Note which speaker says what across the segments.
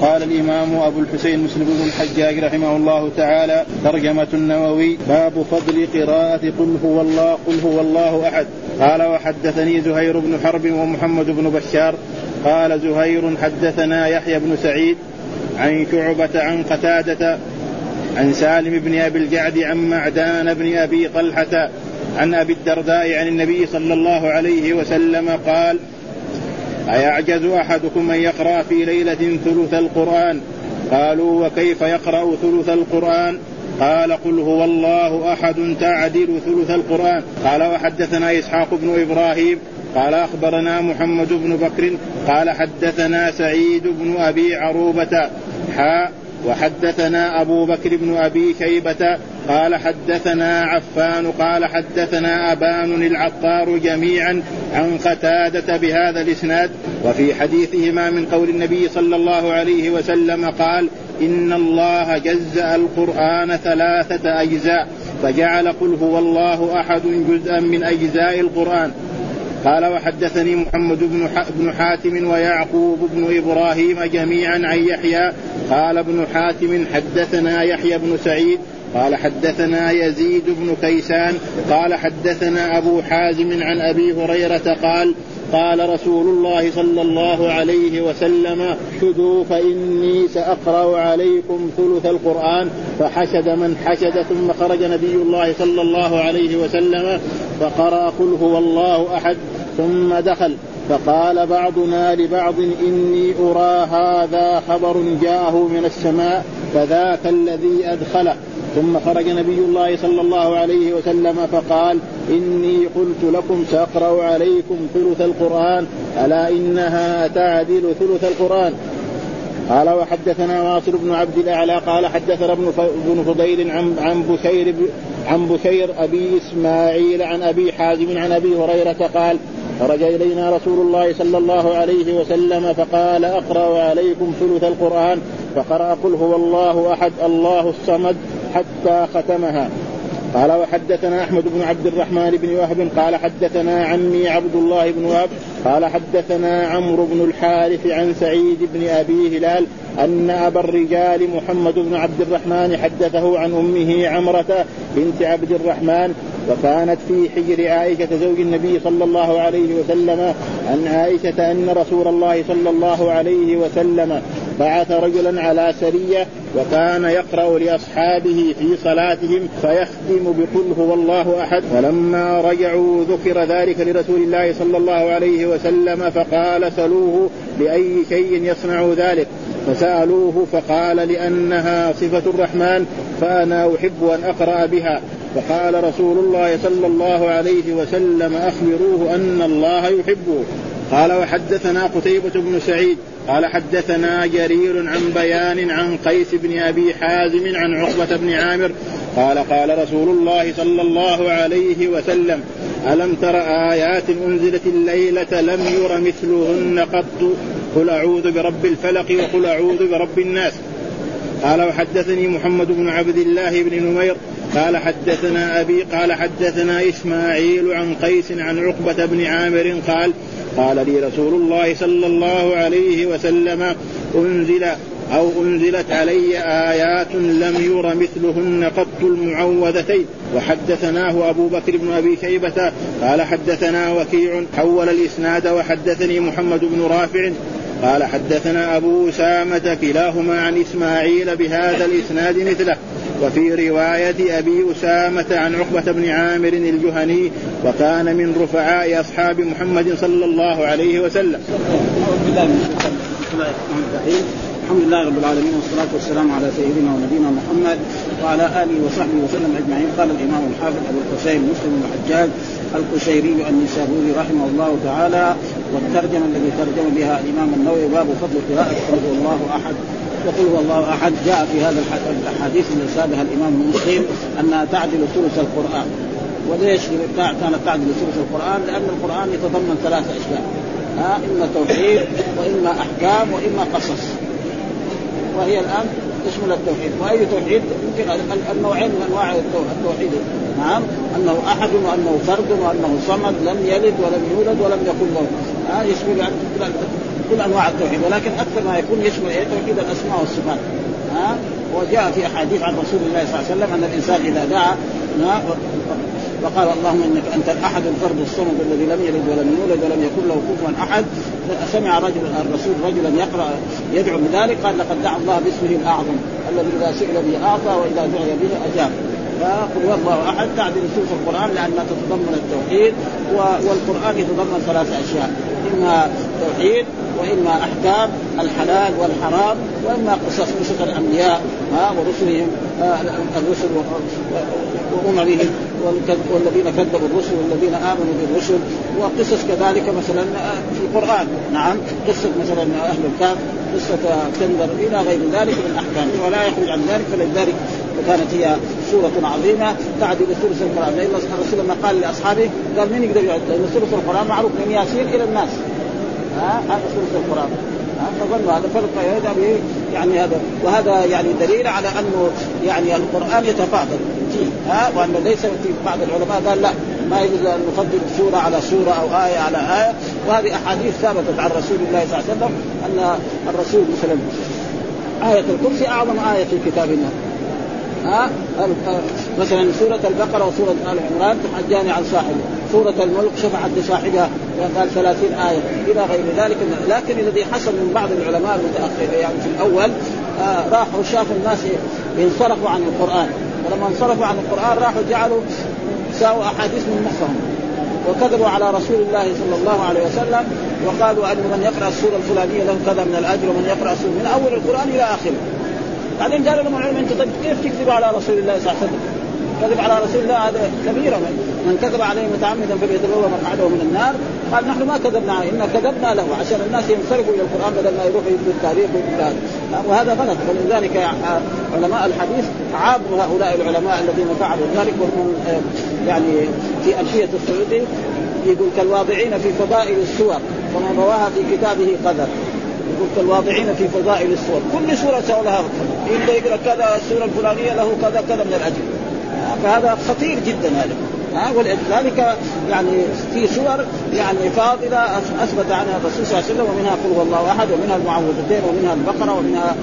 Speaker 1: قال الإمام أبو الحسين مسلم بن الحجاج رحمه الله تعالى ترجمة النووي باب فضل قراءة قل هو الله قل هو الله أحد. قال وحدثني زهير بن حرب ومحمد بن بشار. قال زهير حدثنا يحيى بن سعيد عن شعبة عن قتادة عن سالم بن أبي الجعد عن معدان بن أبي طلحه عن أبي الدرداء عن النبي صلى الله عليه وسلم قال أيعجز أحدكم أن يقرأ في ليلة ثلث القرآن؟ قالوا وكيف يقرأ ثلث القرآن؟ قال قل هو الله أحد تعدل ثلث القرآن. قال وحدثنا إسحاق بن إبراهيم. قال أخبرنا محمد بن بكر. قال حدثنا سعيد بن أبي عروبة. حاء وحدثنا أبو بكر بن أبي شيبة قال حدثنا عفان قال حدثنا أبان العطار جميعا عن قتادة بهذا الإسناد وفي حديثهما من قول النبي صلى الله عليه وسلم قال إن الله جزأ القرآن ثلاثة أجزاء فجعل قل هو الله أحد جزءا من أجزاء القرآن. قال وحدثني محمد بن بن حاتم ويعقوب بن إبراهيم جميعا عن يحيى. قال ابن حاتم حدثنا يحيى بن سعيد. قال حدثنا يزيد بن كيسان. قال حدثنا أبو حازم عن أبي هريرة قال قال رسول الله صلى الله عليه وسلم شدوا فإني سأقرأ عليكم ثلث القرآن. فحشد من حشد ثم خرج نبي الله صلى الله عليه وسلم فقرأ قل هو الله أحد. ثم دخل فقال بعضنا لبعض إني أرى هذا خبر جاءه من السماء فذاك الذي أدخله ثم خرج نبي الله صلى الله عليه وسلم فقال إني قلت لكم سأقرأ عليكم ثلث القرآن ألا إنها تعدل ثلث القرآن؟ قال وحدثنا واصل بن عبد الأعلى قال حدثنا ابن بن فضيل عن عن بشير عن بشير أبي إسماعيل عن أبي حازم عن أبي هريرة قال خرج إلينا رسول الله صلى الله عليه وسلم فقال أقرأ عليكم ثلث القرآن فقرأ قل هو الله أحد الله الصمد حتى ختمها. قال وحدثنا أحمد بن عبد الرحمن بن وهب قال حدثنا عمي عبد الله بن وهب قال حدثنا عمرو بن الحارث عن سعيد بن أبي هلال أن أبا الرجال محمد بن عبد الرحمن حدثه عن أمه عمرة بنت عبد الرحمن وكانت في حجر عائشة زوج النبي صلى الله عليه وسلم عن عائشة أن رسول الله صلى الله عليه وسلم بعث رجلا على سرية وكان يقرأ لأصحابه في صلاتهم فيختم بقل هو الله أحد. فلما رجعوا ذكر ذلك لرسول الله صلى الله عليه وسلم فقال سلوه بأي شيء يصنع ذلك. فسألوه فقال لأنها صفة الرحمن فأنا أحب أن أقرأ بها. فقال رسول الله صلى الله عليه وسلم أخبروه أن الله يحبه. قال وحدثنا قتيبة بن سعيد. قال حدثنا جرير عن بيان عن قيس بن أبي حازم عن عقبة بن عامر. قال قال رسول الله صلى الله عليه وسلم ألم تر آيات أنزلت الليلة لم ير مثلهن قط؟ قل أعوذ برب الفلق وقل أعوذ برب الناس. قال وحدثني محمد بن عبد الله بن نمير. قال حدثنا أبي قال حدثنا إسماعيل عن قيس عن عقبة بن عامر قال قال لي رسول الله صلى الله عليه وسلم أنزل أو أنزلت علي آيات لم ير مثلهن قط المعوذتين. وحدثناه أبو بكر بن أبي شيبة. قال حدثنا وكيع حول الإسناد وحدثني محمد بن رافع قال حدثنا أبو أسامة كلاهما عن إسماعيل بهذا الإسناد مثله وفي رواية أبي أسامة عن عقبة بن عامر الجهني وكان من رفعاء أصحاب محمد صلى الله عليه وسلم.
Speaker 2: الحمد لله رب العالمين والصلاة والسلام على سيدنا ونبينا محمد وعلى آله وصحبه وسلم أجمعين قال الإمام الحافظ أبو الحسين مسلم الحجاج القشيري النسابوري رحمه الله تعالى والترجمة الذي ترجم بها الإمام النووي باب فضل قراءة قل الله أحد. وقل هو الله أحد جاء في هذا الأحاديث التي سابها الإمام مسلم أنها تعدل ثلث القرآن. وليش كانت تعدل ثلث القرآن؟ لأن القرآن يتضمن ثلاث أشياء. ها إما توحيد وإما أحكام وإما قصص. وهي الآن تشمل التوحيد. وأي توحيد؟ يمكن النوعين من أنواع التوحيد. نعم. أنه أحد وأنه فرد وأنه صمد لم يلد ولم يولد ولم يكن له. ها يشمل كل أنواع التوحيد. ولكن أكثر ما يكون يشمل إيه توحيد الأسماء والصفات. ها وجاء في أحاديث عن رسول الله صلى الله عليه وسلم أن الإنسان إذا دعا وقال اللهم إنك أنت الأحد الفرد الصمد الذي لم يلد ولم يولد ولم يكن له كفوا أحد. سمع رجل الرسول رجلا يقرأ يدعو بذلك قال لقد دعا الله باسمه الأعظم الذي إذا سئل به أعطى وإذا دعي به أجاب. فقل هو الله احد تعدل نصوص القرآن لانها تتضمن التوحيد والقرآن يتضمن ثلاث أشياء. إما توحيد وإما أحكام الحلال والحرام وإما قصص قصص الأنبياء ها ورسلهم الرسل وأممهم والذين كذبوا الرسل والذين آمنوا بالرسل وقصص كذلك مثلا في القرآن. نعم قصة مثلا أهل الكهف قصة كندر إلى غير ذلك من الأحكام. ولا يخرج عن ذلك فلذلك كانت هي سورة عظيمة تعدل ثلث القرآن. لأن الرسول لما قال لأصحابه قال من يقدر يعد؟ لأن ثلث القرآن معروف من ياسين إلى الناس. ها؟ هذا ثلث القرآن. فظنوا هذا فرق هذا يعني هذا وهذا يعني دليل على أنه يعني القرآن يتفاضل. فيه ها؟ وأن ليس في بعض العلماء قال لا ما يجوز أن نفضل سورة على سورة أو آية على آية. وهذه أحاديث ثبتت عن رسول الله صلى الله عليه وسلم أن الرسول مثلا آية الكرسي أعظم آية في كتاب الله. ها؟ مثلا سورة البقرة وسورة آل عمران تحجان عن صاحبه سورة الملك شفعت لصاحبها قال 30 آية إلى غير ذلك. لكن الذي حصل من بعض العلماء المتأخرين يعني في الأول آه راحوا شافوا الناس ينصرفوا عن القرآن. ولما انصرفوا عن القرآن راحوا جعلوا ساووا أحاديث من مخهم. وكذبوا على رسول الله صلى الله عليه وسلم وقالوا أن من يقرأ السورة الفلانية له كذا من الأجر ومن يقرأ السورة من أول القرآن إلى آخره. بعدين قال لهم العلم أنت طيب كيف تكذب على رسول الله صلى الله عليه وسلم؟ كذب على رسول الله هذا كبيرة. من, من كذب عليه متعمدا فليتبوأ مقعده من النار. قال نحن ما كذبنا عليه إنا كذبنا له عشان الناس ينصرفوا إلى القرآن بدل ما يروحوا يبدوا التاريخ ويبدوا وهذا غلط. ولذلك علماء الحديث عابوا هؤلاء العلماء الذين فعلوا ذلك وهم يعني في الفيه السعودي يقول كالواضعين في فضائل السور ومن رواها في كتابه قدر. يقول كالواضعين في فضائل السور كل سورة سوى لها إلا يقرا كذا السورة الفلانية له كذا كذا من الاجر فهذا خطير جدا هذا. ها ولذلك يعني في سور يعني فاضلة أثبت عنها الرسول صلى الله عليه وسلم ومنها قل الله أحد ومنها المعوذتين ومنها البقرة ومنها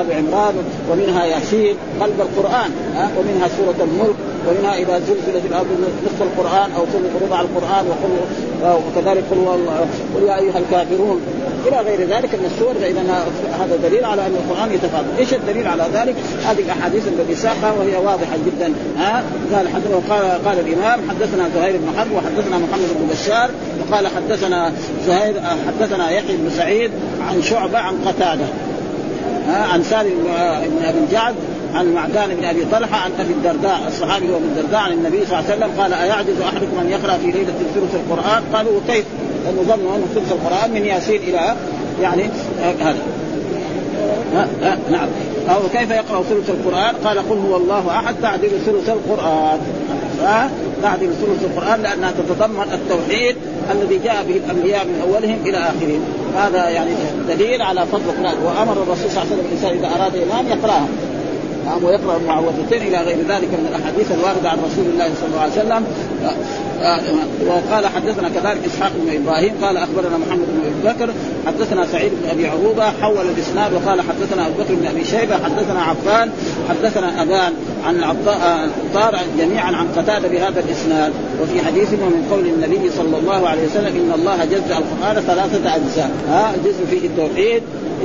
Speaker 2: آل عمران ومنها ياسين قلب القرآن ها ومنها سورة الملك ومنها إذا زلزلت الأرض نصف القرآن أو ربع القرآن وقل وكذلك قل قل يا أيها الكافرون. إلى غير ذلك من السور فإذا هذا دليل على أن القرآن يتفاضل، إيش الدليل على ذلك؟ هذه الأحاديث التي ساقها وهي واضحة جدا ها. قال قال قال الإمام حدثنا زهير بن حرب وحدثنا محمد بن بشار وقال حدثنا زهير حدثنا يحيى بن سعيد عن شعبة عن قتادة ها عن سالم بن أبي الجعد عن معدان بن أبي طلحة عن أبي الدرداء الصحابي هو ابن الدرداء عن النبي صلى الله عليه وسلم قال أيعجز أحدكم أن يقرأ في ليلة ثلث القرآن؟ قالوا كيف؟ لأنه ظنوا انه ثلث القرآن من ياسين إلى يعني هذا نعم أو كيف يقرأ ثلث القرآن؟ قال قل هو الله أحد تعدل ثلث القرآن تعدل ثلث القرآن لأنها تتضمن التوحيد الذي جاء به الأنبياء من أولهم إلى آخرهم. هذا يعني دليل على فضل القرآن وأمر الرسول صلى الله عليه وسلم الإنسان إذا أراد إمام يقرأها. نعم ويقرأ المعوذتين إلى غير ذلك من الأحاديث الواردة عن رسول الله صلى الله عليه وسلم. وقال حدثنا كذلك إسحاق بن إبراهيم قال أخبرنا محمد بن أبي بكر حدثنا سعيد بن أبي عروبة حول الإسناد وقال حدثنا أبو بكر بن أبي شيبة حدثنا عفان حدثنا ابان عن عطار جميعا عن قتادة بهذا الإسناد. وفي حديث ومن قول النبي صلى الله عليه وسلم إن الله جزء القرآن ثلاثة أجزاء. ها جزء فيه التوحيد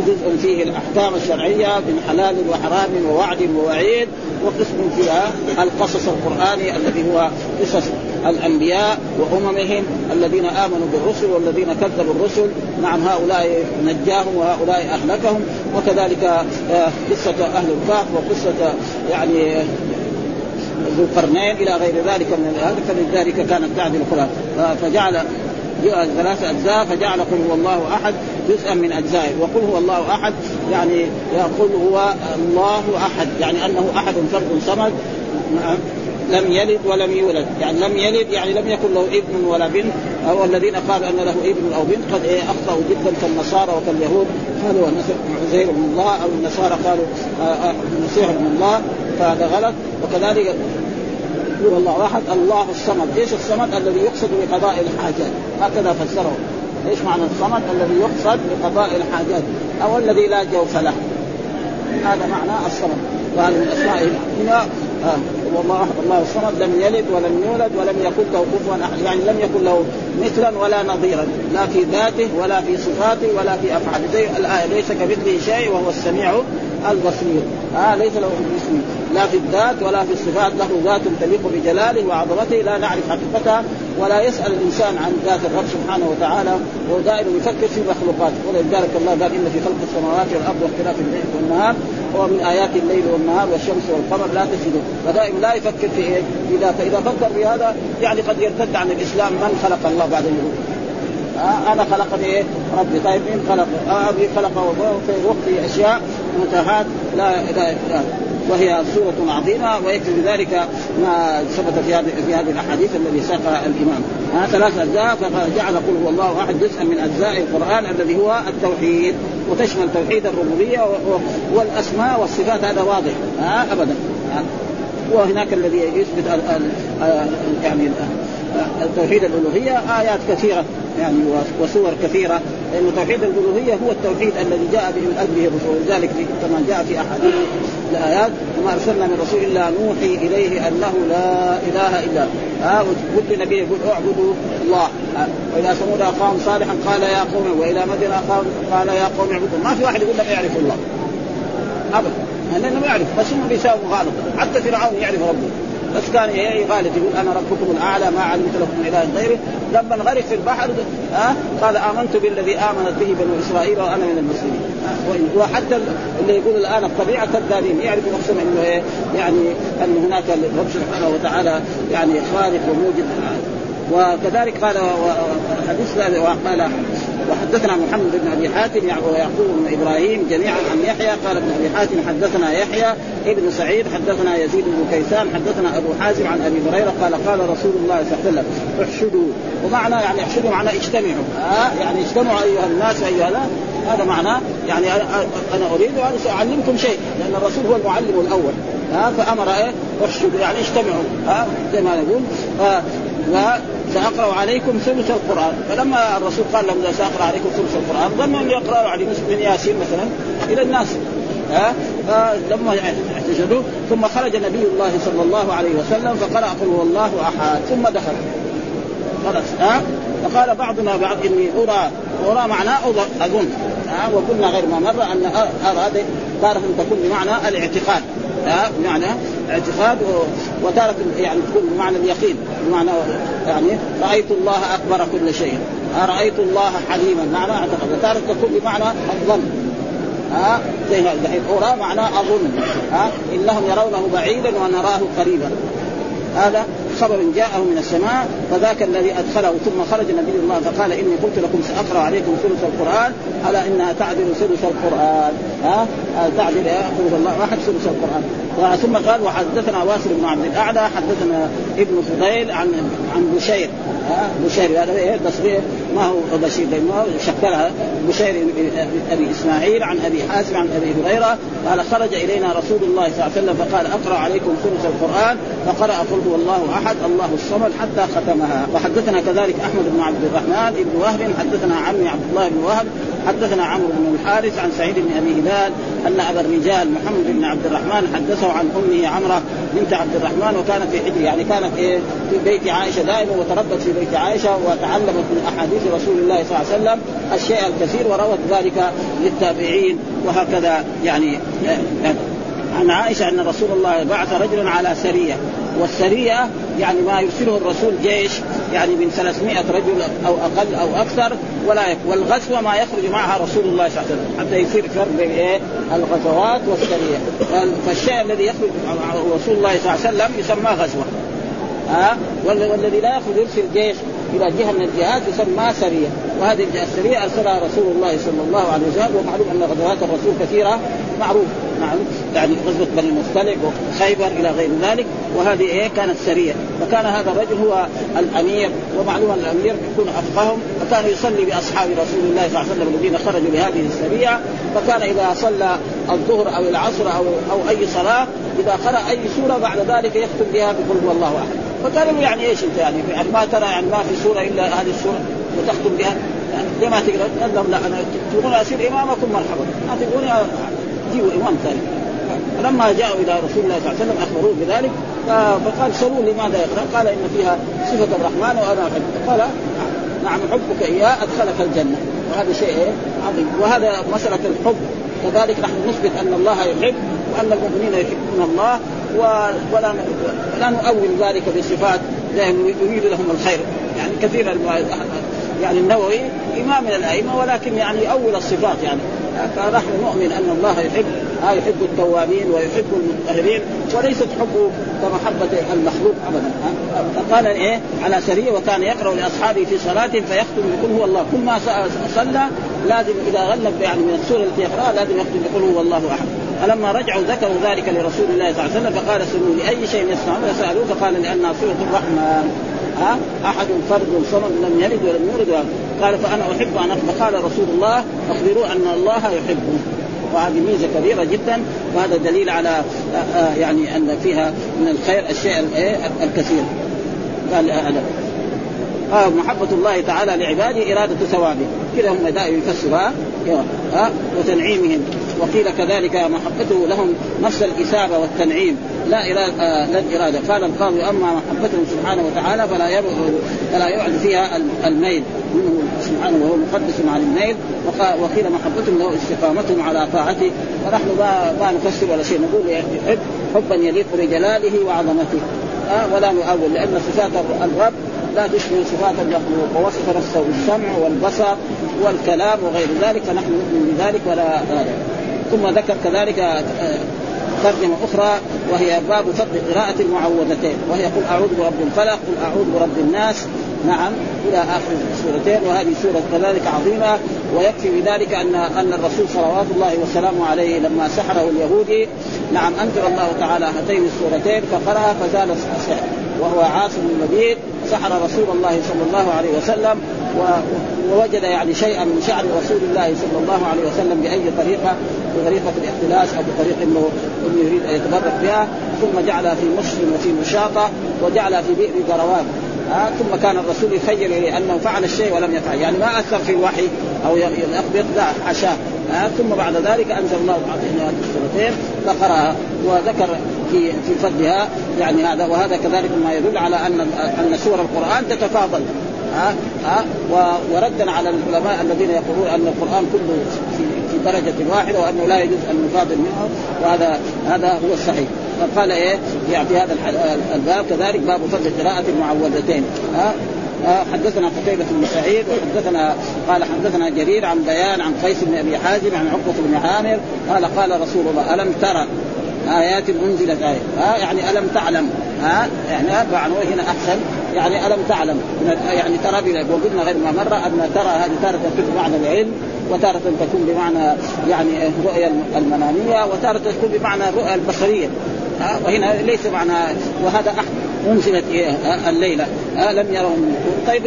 Speaker 2: جزء فيه الأحكام الشرعية من حلال وحرام ووعد ووعيد وقسم فيها القصص القرآني الذي هو قصص الأنبياء وأممهم الذين آمنوا بالرسل والذين كذبوا الرسل. نعم هؤلاء نجاهم وهؤلاء أهلكهم. وكذلك قصة أهل الكهف وقصة يعني ذو القرنين إلى غير ذلك من هذا فلذلك كانت تعدل القرآن. فجعل ثلاث أجزاء فجعل قل هو الله أحد جزءا من أجزائه. وقل هو الله أحد يعني يقول هو الله أحد يعني أنه أحد فرد صمد لم يلد ولم يولد. يعني لم يلد يعني لم يكن له ابن ولا بنت. أو الذين قالوا أن له ابن أو بنت قد إيه أخطأوا جدا كالنصارى وكاليهود. قالوا عزير من الله أو النصارى قالوا المسيح من الله فهذا غلط. وكذلك يقول الله احد الله الصمد، إيش الصمد؟ الذي يقصد بقضاء الحاجات، هكذا فسره إيش معنى الصمد الذي يقصد لقضاء الحاجات؟ أو الذي لا جوف له. هذا معنى الصمد. وهذا من اسمائه آه. والله احد الله الصمد لم يلد ولم يولد ولم يكن له كفوا أحد. يعني لم يكن له مثلا ولا نظيرا. لا في ذاته ولا في صفاته ولا في أفعاله. زي الآية ليس كمثله شيء وهو السميع البصير. آه ليس له اسم لا في الذات ولا في الصفات له ذات تليق بجلاله وعظمته. لا نعرف حقيقتها ولا يسأل الإنسان عن ذات الرب سبحانه وتعالى. وهو دائما يفكر في مخلوقاته ولذلك الله قال إن في خلق السماوات والأرض واختلاف الليل والنهار هو من آيات الليل والنهار والشمس والقمر لا تجدوا فدائما لا يفكر في إيه؟ في ذاته. إذا فكر في هذا يعني قد يرتد عن الإسلام من خلق الله بعد اليهود. آه أنا خلقني إيه؟ ربي. طيب مين خلق؟ آه أبي خلقه في وقت أشياء متاهات لا لا, لا. وهي سورة عظيمة ويكفي بذلك ما ثبت في هذه في هذه الأحاديث الذي ساقها الإمام. ها ثلاث أجزاء فجعل قل هو الله أحد جزءا من أجزاء القرآن الذي هو التوحيد. وتشمل توحيد الربوبية والأسماء والصفات هذا واضح. ها أبدا. وهناك الذي يثبت يعني توحيد الألوهية آيات كثيرة يعني وصور كثيرة لأن توحيد الألوهية هو التوحيد الذي جاء به من أجله الرسول ولذلك كما جاء في أحاديث الآيات وما أرسلنا من رسول إلا نوحي إليه أنه لا إله إلا ها آه كل نبي يقول اعبدوا الله. والى ثمود اخاهم صالحا قال يا قوم والى مدين اخاهم قال يا قوم اعبدوا. ما في واحد يقول لك يعرف الله. ابدا. لأنه يعرف. بس هم بيساووا مغالطه حتى فرعون يعرف ربه. بس كان يغالط يقول أنا ربكم الأعلى ما علمت لكم من إله غيره لما غرق في البحر ها أه؟ قال آمنت بالذي آمنت به بنو إسرائيل وأنا من المسلمين أه؟ وحتى اللي يقول الآن الطبيعة كذابين يعرفوا نفسهم إنه إيه يعني أن هناك الرب سبحانه وتعالى يعني خالق وموجد وكذلك قال حديث قال وحدثنا محمد بن أبي حاتم ويعقوب بن إبراهيم جميعا عن يحيى قال ابن أبي حاتم حدثنا يحيى ابن سعيد حدثنا يزيد بن كيسان حدثنا أبو حازم عن أبي هريرة قال قال رسول الله صلى الله عليه وسلم احشدوا. ومعنى يعني احشدوا معنى اجتمعوا. آه يعني اجتمعوا أيها الناس أيها لا هذا معناه يعني أنا أريد أن ساعلمكم شيء لأن الرسول هو المعلم الأول. ها فأمر إيه؟ احشدوا. يعني اجتمعوا. ها زي ما نقول ساقرا عليكم ثلث القران فلما الرسول قال لهم ساقرا عليكم ثلث القران ظنوا ان يقرأوا عليه من ياسين مثلا إلى الناس ها فلما احتجدوا ثم خرج نبي الله صلى الله عليه وسلم فقرأ قل هو الله احد ثم دخل خلاص ها فقال بعضنا بعض اني ارى ارى معناه اظن ها وقلنا غير ما مر ان ارى تارة تكون بمعنى الاعتقاد ها بمعنى اعتقاد وتارة يعني تكون بمعنى اليقين بمعنى يعني رأيت الله أكبر كل شيء رأيت الله حليما معنى اعتقد وتارة تكون بمعنى الظن ها زي دحين أرى معنى أظن ها إنهم يرونه بعيدا ونراه قريبا. هذا خبر جاءه من السماء فذاك الذي أدخله ثم خرج نبي الله فقال إني قلت لكم سأقرأ عليكم ثلث القرآن ألا إنها تعدل ثلث القرآن؟ ها؟ تعدل ثلث الله واحد ثلث القرآن. ثم قال وحدثنا واسر بن عبد الأعلى حدثنا ابن فضيل عن عن بشير. ها؟ بشير هذا إيه؟ ما هو بشير لأنه شكلها بشير أبي إسماعيل عن أبي حازم عن أبي هريرة قال خرج إلينا رسول الله صلى الله عليه وسلم فقال أقرأ عليكم ثلث القرآن فقرأ قل هو الله أحد الله الصمد حتى ختمها. وحدثنا كذلك أحمد بن عبد الرحمن بن وهب حدثنا عمي عبد الله بن وهب حدثنا عمرو بن الحارث عن سعيد بن أبي هلال أن أبا الرجال محمد بن عبد الرحمن حدثه عن أمه عمرة بنت عبد الرحمن وكانت في حجر يعني كانت إيه في بيت عائشة دائما وتربت في بيت عائشة وتعلمت من أحاديث رسول الله صلى الله عليه وسلم الشيء الكثير وروت ذلك للتابعين وهكذا يعني عن عائشة أن رسول الله بعث رجلا على سرية والسريه يعني ما يرسله الرسول جيش يعني من 300 رجل أو أقل أو أكثر ولا. والغزوة ما يخرج معها رسول الله صلى الله عليه وسلم حتى يصير فرق بين إيه؟ الغزوات والسريه فالشيء الذي يخرج مع رسول الله صلى الله عليه وسلم يسمى غزوة. ها؟ والذي لا يخرج يرسل جيش إلى جهة من الجهات يسمى سريه وهذه السريه أرسلها رسول الله صلى الله عليه وسلم ومعلوم أن غزوات الرسول كثيرة معروف. نعم. يعني غزوه بني المصطلق وخيبر إلى غير ذلك وهذه إيه كانت سرية. فكان هذا الرجل هو الأمير ومعلوم الأمير يكون افقههم فكان يصلي بأصحاب رسول الله صلى الله عليه وسلم الذين خرجوا لهذه السرية. فكان إذا صلى الظهر أو العصر أو أو أي صلاة إذا قرأ أي سورة بعد ذلك يختم بها هو الله أحد. فقالوا يعني إيش أنت يعني, يعني ما ترى يعني ما في سورة إلا هذه السورة وتختم بها؟ يعني زي ما تقرأ؟ قال لهم لا أنا تبغون اصير إمامكم مرحبا. ما تبغوني جيبوا امام ثاني. فلما جاءوا إلى رسول الله صلى الله عليه وسلم أخبروه بذلك فقال سلوا لماذا يقرأ؟ قال إن فيها صفة الرحمن وأنا أحب. قال نعم حبك إياه أدخلك الجنة. وهذا شيء؟ عظيم. وهذا مسألة الحب. كذلك نحن نثبت أن الله يحب وأن المؤمنين يحبون الله ولا لا نؤول ذلك بصفات يريد لهم الخير. يعني كثيرا يعني النووي إمام من الأئمة ولكن يعني يؤول الصفات يعني. فنحن نؤمن أن الله يحب آه يحب التوابين ويحب المطهرين وليست حبه كمحبة المخلوق ابدا. فقال إيه؟ على سريه وكان يقرأ لأصحابه في صلاة فيختم بقول هو الله. كل ما صلى لازم إذا غلب يعني من السورة التي يقرأها لازم يختم بقول هو الله أحد. فلما رجعوا ذكروا ذلك لرسول الله صلى الله عليه وسلم فقال سلوا لأي شيء يصنعون فسالوه فقال لأنها سوره الرحمن. ها؟ أحد فرد صمد لم يلد ولم يولد قال فأنا أحب أن فقال رسول الله اخبروه أن الله يحبه وهذه ميزة كبيرة جدا. وهذا دليل على آه، آه، يعني أن فيها من الخير الشيء إيه، الكثير. قال هذا آه محبة الله تعالى لعباده إرادة ثوابه. كذا هم دائما يفسرها ها وتنعيمهم. وقيل كذلك محبته لهم نفس الإثابة والتنعيم. لا إرادة آه لا الإرادة قال القاضي أما محبته سبحانه وتعالى فلا فلا يعد فيها الميل. منه سبحانه وهو مقدس عن الميل. وقيل محبتهم له استقامتهم على طاعته. ونحن ما, ما نفسر ولا شيء. نقول يحب حبا يليق بجلاله وعظمته. آه ولا نؤول لأن صفات الرب لا تشبه صفات المخلوق ووصف نفسه بالسمع والبصر والكلام وغير ذلك. فنحن نؤمن بذلك ولا ثم ذكر كذلك آه، ترجمة أخرى وهي باب فضل قراءة المعوذتين وهي قل أعوذ برب الفلق قل أعوذ برب الناس. نعم إلى آخر السورتين وهذه سورة كذلك عظيمة ويكفي بذلك أن أن الرسول صلوات الله وسلامه عليه لما سحره اليهودي نعم أنزل الله تعالى هاتين السورتين فقرأ فزال السحر وهو عاصم المبيت سحر رسول الله صلى الله عليه وسلم. ووجد يعني شيئا من شعر رسول الله صلى الله عليه وسلم بأي طريقة بطريقة الاختلاس أو بطريقة إنه إنه يريد أن يتبرك بها. ثم جعلها في مسلم وفي مشاطة وجعلها في بئر قروان آه ثم كان الرسول يخيل أنه فعل الشيء ولم يفعل. يعني ما أثر في الوحي أو يخبط لا حاشاه آه ثم بعد ذلك انزل الله هذه السورتين فقراها وذكر في في فضلها. يعني هذا وهذا كذلك ما يدل على أن أن سور القرآن تتفاضل. ها ها وردا على العلماء الذين يقولون أن القرآن كله في في درجة واحدة وأنه لا يجوز أن نفاضل منه وهذا هذا هو الصحيح. فقال إيه؟ يعطي هذا الباب كذلك باب فضل قراءة المعوذتين ها حدثنا قتيبة بن سعيد وحدثنا قال حدثنا جرير عن بيان عن قيس بن أبي حازم عن عقبة بن عامر قال قال رسول الله ألم ترى آيات أنزلت ها يعني ألم تعلم؟ ها؟ يعني معنى هنا أحسن. يعني ألم تعلم؟ يعني ترى وقلنا غير ما مرة أن ترى هذه تارة تكون بمعنى العلم وتارة تكون بمعنى يعني الرؤية المنامية وتارة تكون بمعنى الرؤية البصرية. ها؟ وهنا ليس معنى وهذا أحد. أنزلت إيه؟ الليلة. ها؟ لم يروا طيب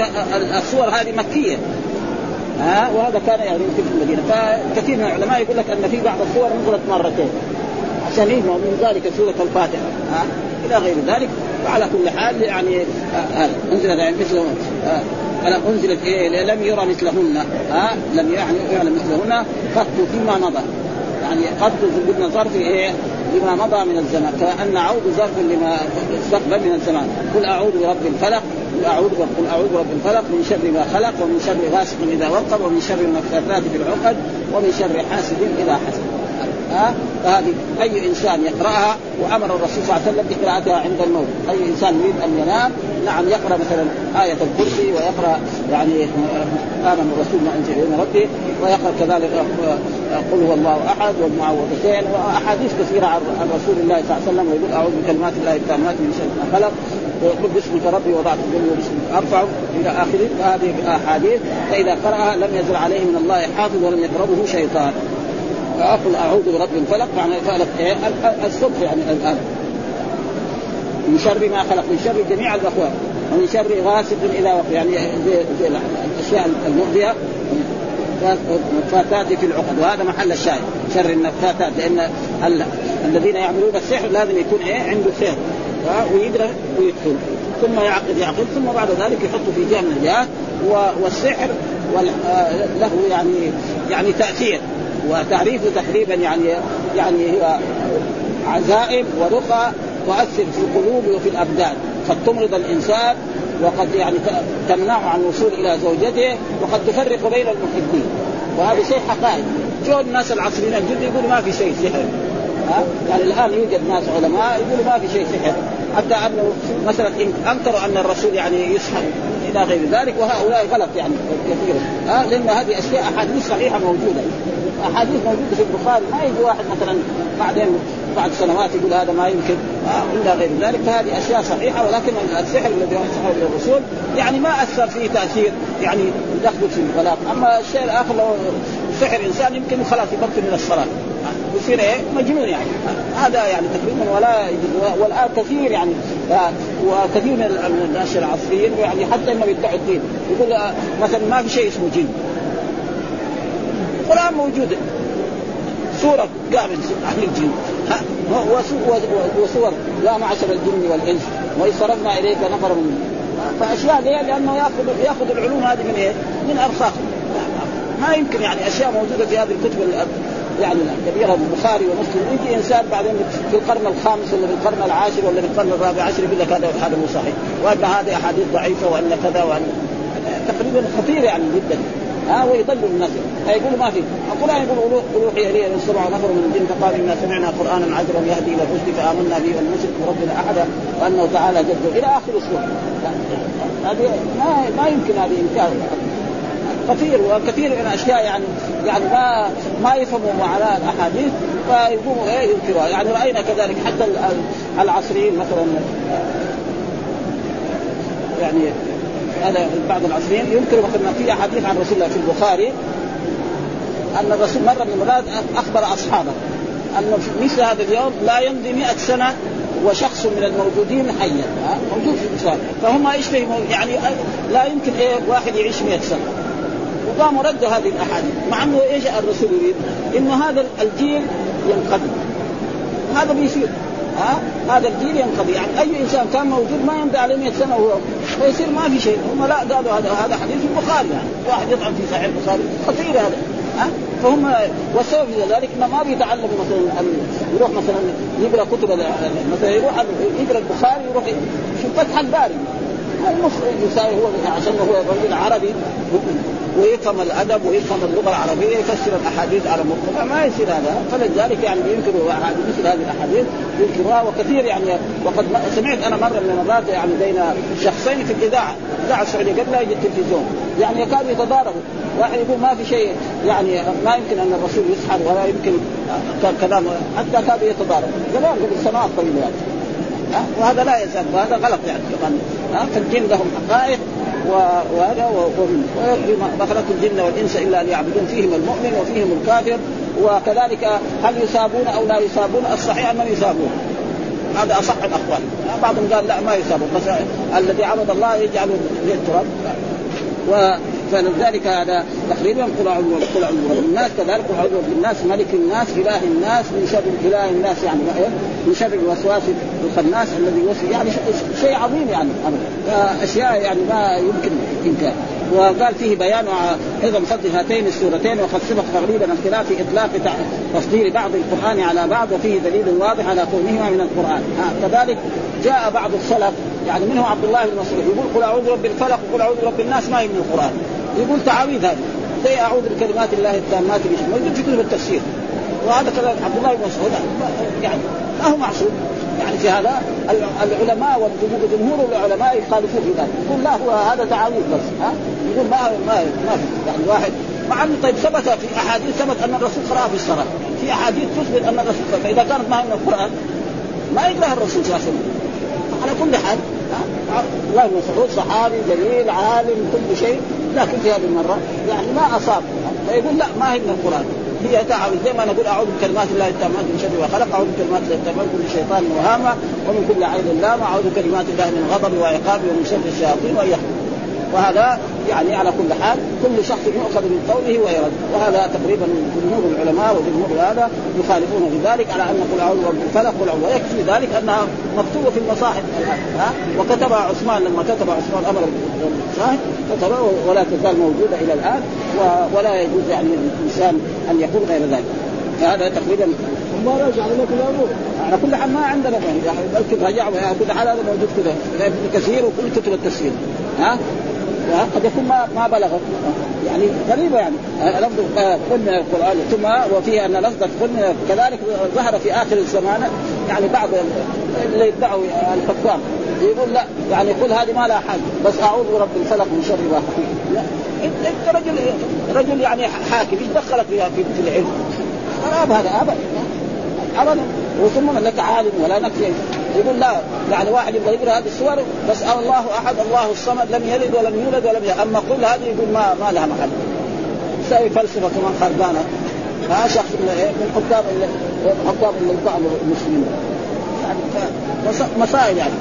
Speaker 2: الصور هذه مكية. ها؟ وهذا كان يعني في المدينة. فكثير من العلماء يقول لك أن في بعض الصور نزلت مرتين. عشان من ذلك سورة الفاتحة. ها؟ إلى غير ذلك وعلى كل حال يعني آه، آه، انزلت يعني مثل آه، أنزلت إيه لم يرى مثلهن ها؟ لم يعني يعلم مثلهن قط فيما مضى. يعني قط قلنا ظرف إيه لما مضى من الزمان كأن عود ظرف لما استقبل من الزمان. قل أعوذ برب الفلق قل أعوذ قل أعوذ برب الفلق من شر ما خلق ومن شر غاسق إذا وقب ومن شر النفاثات في العقد ومن شر حاسد إذا حسد. ها؟ فهذه أي إنسان يقرأها وأمر الرسول صلى الله عليه وسلم بقراءتها عند الموت، أي إنسان يريد أن ينام نعم يقرأ مثلا آية الكرسي ويقرأ يعني آمن الرسول ما أنزل إلى ربه ويقرأ كذلك قل هو الله أحد والمعوذتين وأحاديث كثيرة عن رسول الله صلى الله عليه وسلم ويقول أعوذ بكلمات الله التامات من شر ما خلق ويقول باسمك ربي وضعت الدنيا وباسمك ارفعه إلى آخره. فهذه احاديث فإذا قرأها لم يزل عليه من الله حافظ ولم يقربه شيطان. فأقول أعوذ برب الفلق معنى فلق إيه؟ الصبح يعني الان من شر ما خلق من شر جميع الاخوان ومن شر غاسق إذا وقع يعني زي, الأشياء المؤذية النفاثات في العقد وهذا محل الشاهد شر النفاثات لأن ال... الذين يعملون السحر لازم يكون إيه؟ عنده سحر ويقرا ويدخل ثم يعقد يعقد ثم بعد ذلك يحطه في جهة من الجهات والسحر له يعني يعني تأثير. وتعريفه تقريبا يعني يعني هو عزائم ورقى تؤثر في القلوب وفي الأبدان. قد تمرض الإنسان وقد يعني تمنعه عن الوصول إلى زوجته وقد تفرق بين المحبين. وهذا شيء حقائق. جو الناس العصريين الجد يقولوا ما في شيء سحر. ها؟ يعني الآن يوجد ناس علماء يقولوا ما في شيء سحر. حتى أنه مثلا أنكروا أن الرسول يعني يسحر. إلى غير ذلك وهؤلاء غلط يعني كثيرا ها لأن هذه أشياء أحاديث صحيحة موجودة. أحاديث موجودة في البخاري. ما يجي واحد مثلا بعدين بعد سنوات يقول هذا ما يمكن الا غير ذلك. فهذه أشياء صحيحة ولكن السحر الذي انصحه الرسول يعني ما أثر فيه تأثير يعني يدخل في الغلاق أما الشيء الآخر لو سحر إنسان يمكن خلاص يبطل من الصلاة. يصير إيه؟ مجنون يعني. هذا يعني تقريبا ولا والآن كثير يعني وكثير من الناس العصريين يعني حتى انه يدعوا الدين. يقول مثلا ما في شيء اسمه جن. القرآن موجود. سورة كامل عن الجن. وسور يا معشر الجن والإنس. واذ صرفنا إليك نفر من فأشياء ليه؟ لأنه ياخذ يأخذ العلوم هذه من إيه؟ من ارساخ ما يمكن يعني أشياء موجودة في هذه الكتب يعني الكبيره البخاري ومسلم. يجي إنسان بعدين في القرن الخامس ولا في القرن العاشر ولا في القرن الرابع عشر يقول لك هذا هذا مو صحيح. وأن هذه أحاديث ضعيفة وأن كذا وأن تقريبا خطير يعني جدا. ها ويضلوا الناس. فيقولوا ما في. القران يقول اوحي إلي ان سمع نفر من الجن فقال إنا سمعنا قرانا عذرا يهدي إلى الرشد فآمنا به ولم نشرك بربنا احدا وأنه تعالى جد. إلى آخر السورة. هذه ما ما يمكن هذه إنكار. كثير وكثير من الأشياء يعني يعني ما ما يفهموا معنى الأحاديث فيقوموا إيه ينكروها يعني رأينا كذلك حتى العصريين مثلا يعني هذا بعض العصريين ينكر مثلا في أحاديث عن رسول الله في البخاري أن الرسول مره من المرات أخبر أصحابه انه في مثل هذا اليوم لا يمضي مئة سنة وشخص من الموجودين حيا موجود في البخاري. فهم إيش فهموا يعني لا يمكن إيه واحد يعيش 100 سنة. وقاموا ردوا هذه الأحاديث مع أنه إيش الرسول يريد؟ إنه هذا الجيل ينقضي. هذا بيصير. ها؟ هذا الجيل ينقضي. يعني أي إنسان كان موجود ما يمضي عليه 100 سنة وهو فيصير ما في شيء. هم لا قالوا هذا هذا حديث البخاري يعني. واحد يطعن في صحيح البخاري. خطير هذا. ها؟ فهم والسبب في ذلك إنه ما بيتعلموا مثلا يروح مثلا يقرأ كتب مثلا يروح يقرأ البخاري يروح في فتح الباري. المخ يساوي هو عشان هو رجل عربي ويفهم الأدب ويفهم اللغة العربية يفسر الأحاديث على مخه ما يصير هذا. فلذلك يعني ينكروا مثل هذه الأحاديث ينكروها وكثير يعني وقد سمعت أنا مرة من المرات يعني بين شخصين في الإذاعة. الاذاعه السعودية قبل لا يجي التلفزيون. يعني يكادوا يتضاربوا. واحد يقول ما في شيء يعني ما يمكن أن الرسول يسحر ولا يمكن كلام حتى كادوا يتضاربوا. زمان قبل سنوات طويلة يعني. وهذا لا يزال. وهذا غلط يعني. فالجن لهم حقائق وهذا ما خلقت الجن والإنس إلا ليعبدون فيهم المؤمن وفيهم الكافر وكذلك هل يصابون أو لا يصابون الصحيح أنهم يصابون هذا أصح الأقوال. بعضهم قال لا ما يصابون بس الذي عبد الله يجعل التراب فلذلك هذا تقريبا قل أعوذ قل الناس كذلك قل أعوذ الناس ملك الناس إله الناس من شر إله الناس يعني من شر الوسواس الخناس الذي يوسوس يعني شيء عظيم يعني اشياء يعني ما يمكن إنكار. وقال فيه بيان أيضا فضل هاتين السورتين وقد سبق تقريبا الخلاف في اطلاق تصدير بعض القرآن على بعض وفيه دليل واضح على كونهما من القرآن. كذلك جاء بعض السلف يعني منهم عبد الله بن مسعود. يقول قل أعوذ برب الفلق وقل أعوذ برب الناس ما هي من القرآن. يقول تعاويذ هذه زي أعوذ بكلمات الله التامات من موجود في كتب التفسير وهذا كلام عبد الله بن مسعود. يعني ما هو معصوم. يعني في هذا العلماء وجمهور العلماء يخالفون في ذلك. يقول لا هو هذا تعاويذ بس ها؟ يقول ما ما ما يعني واحد. مع أنه طيب ثبت في أحاديث ثبت أن الرسول قرأها في الصلاة. في أحاديث تثبت أن الرسول فإذا كانت ما من القرآن ما يقرأها الرسول صلى الله عليه وسلم. على كل حال الله بن مسعود صحابي جليل عالم كل شيء لكن في هذه المرة يعني ما أصاب. فيقول لا ما هي من القرآن. هي تعب زي ما نقول أعوذ بكلمات الله التامات من شر ما خلق أعوذ بكلمات الله التامات من كل شيطان وهامة ومن كل عين لامة أعوذ بكلمات الله من غضب وعقاب ومن شر الشياطين وان وهذا يعني على كل حال كل شخص يؤخذ من قوله ويرد وهذا تقريبا جمهور العلماء وجمهور هذا يخالفون في ذلك على أن قل أعوذ برب الفلق قل ويكفي ذلك أنها مكتوبة في المصاحف. الان ها؟ وكتبها عثمان لما كتب عثمان أمر بالمصاحف كتبها ولا تزال موجودة إلى الآن ولا يجوز يعني للانسان أن يقول غير ذلك. هذا تقريبا
Speaker 3: ما الامر
Speaker 2: على كل حال ما عندنا يعني بلكي رجع على كل حال هذا موجود كذا. كثير وكل كتب التفسير. ها؟ قد يكون ما ما بلغت يعني غريبة يعني. لفظ قل من القرآن. ثم وفي أن لفظ قل من كذلك ظهر في آخر الزمان يعني بعض اللي يدعوا الحكام يقول لا يعني قل هذه ما لها حاجة بس أعوذ برب الفلق من شر ما لا. انت رجل رجل يعني حاكم. إيش دخلك في العلم؟ هذا أبدا. أبدا. وثم لك عالم ولا نكفي يقول لا يعني واحد يبغى يقرأ هذه السور بس الله أحد الله الصمد لم يلد ولم يولد ولم يلد أما قل هذه يقول ما ما لها محل. يسوي فلسفة كمان خربانة. ها شخص من من حكام حكام بعض المسلمين. يعني مسائل يعني.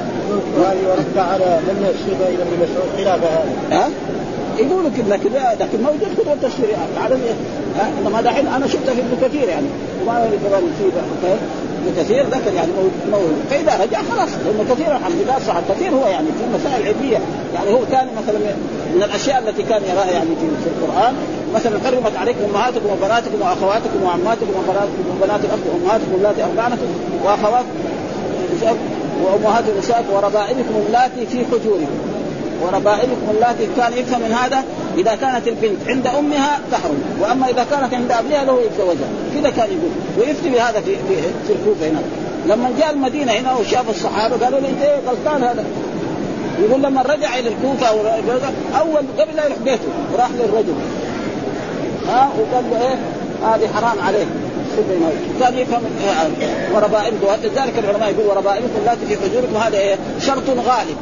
Speaker 3: وهذه ورد على من الشيخ ابن مسعود خلاف هذا؟
Speaker 2: ها؟ يقولوا كذا كذا لكن موجود كتب التفسير على إنما دحين أنا شفته في ابن كثير يعني. وما كمان في ابن كثير ذكر يعني موجود فإذا رجع خلاص ابن كثير الحمد لله صح كثير هو يعني في المسائل العلميه يعني هو كان مثلا من الأشياء التي كان يراها يعني في, القرآن مثلا حرمت عليكم أمهاتكم وبناتكم وأخواتكم وعماتكم وبناتكم وبنات الاخ وأمهاتكم اللاتي ارضعنكم واخواتكم وأمهات نسائكم وربائبكم اللاتي في حجوركم وربائبكم اللاتي كان يفهم من هذا إذا كانت البنت عند أمها تحرم وأما إذا كانت عند ابيها له يتزوجها. كذا كان يقول. ويفتي بهذا في في, في الكوفة هنا. لما جاء المدينة هنا وشاف الصحابة قالوا له أنت إيه غلطان هذا؟ يقول لما رجع إلى الكوفة أول قبل لا يروح بيته راح للرجل. ها؟ وقال له إيه؟ هذه حرام عليه. كان يفهم وربائبكم ذلك العلماء يقول وربائبكم اللاتي في حجوركم. هذا إيه؟ شرط غالب.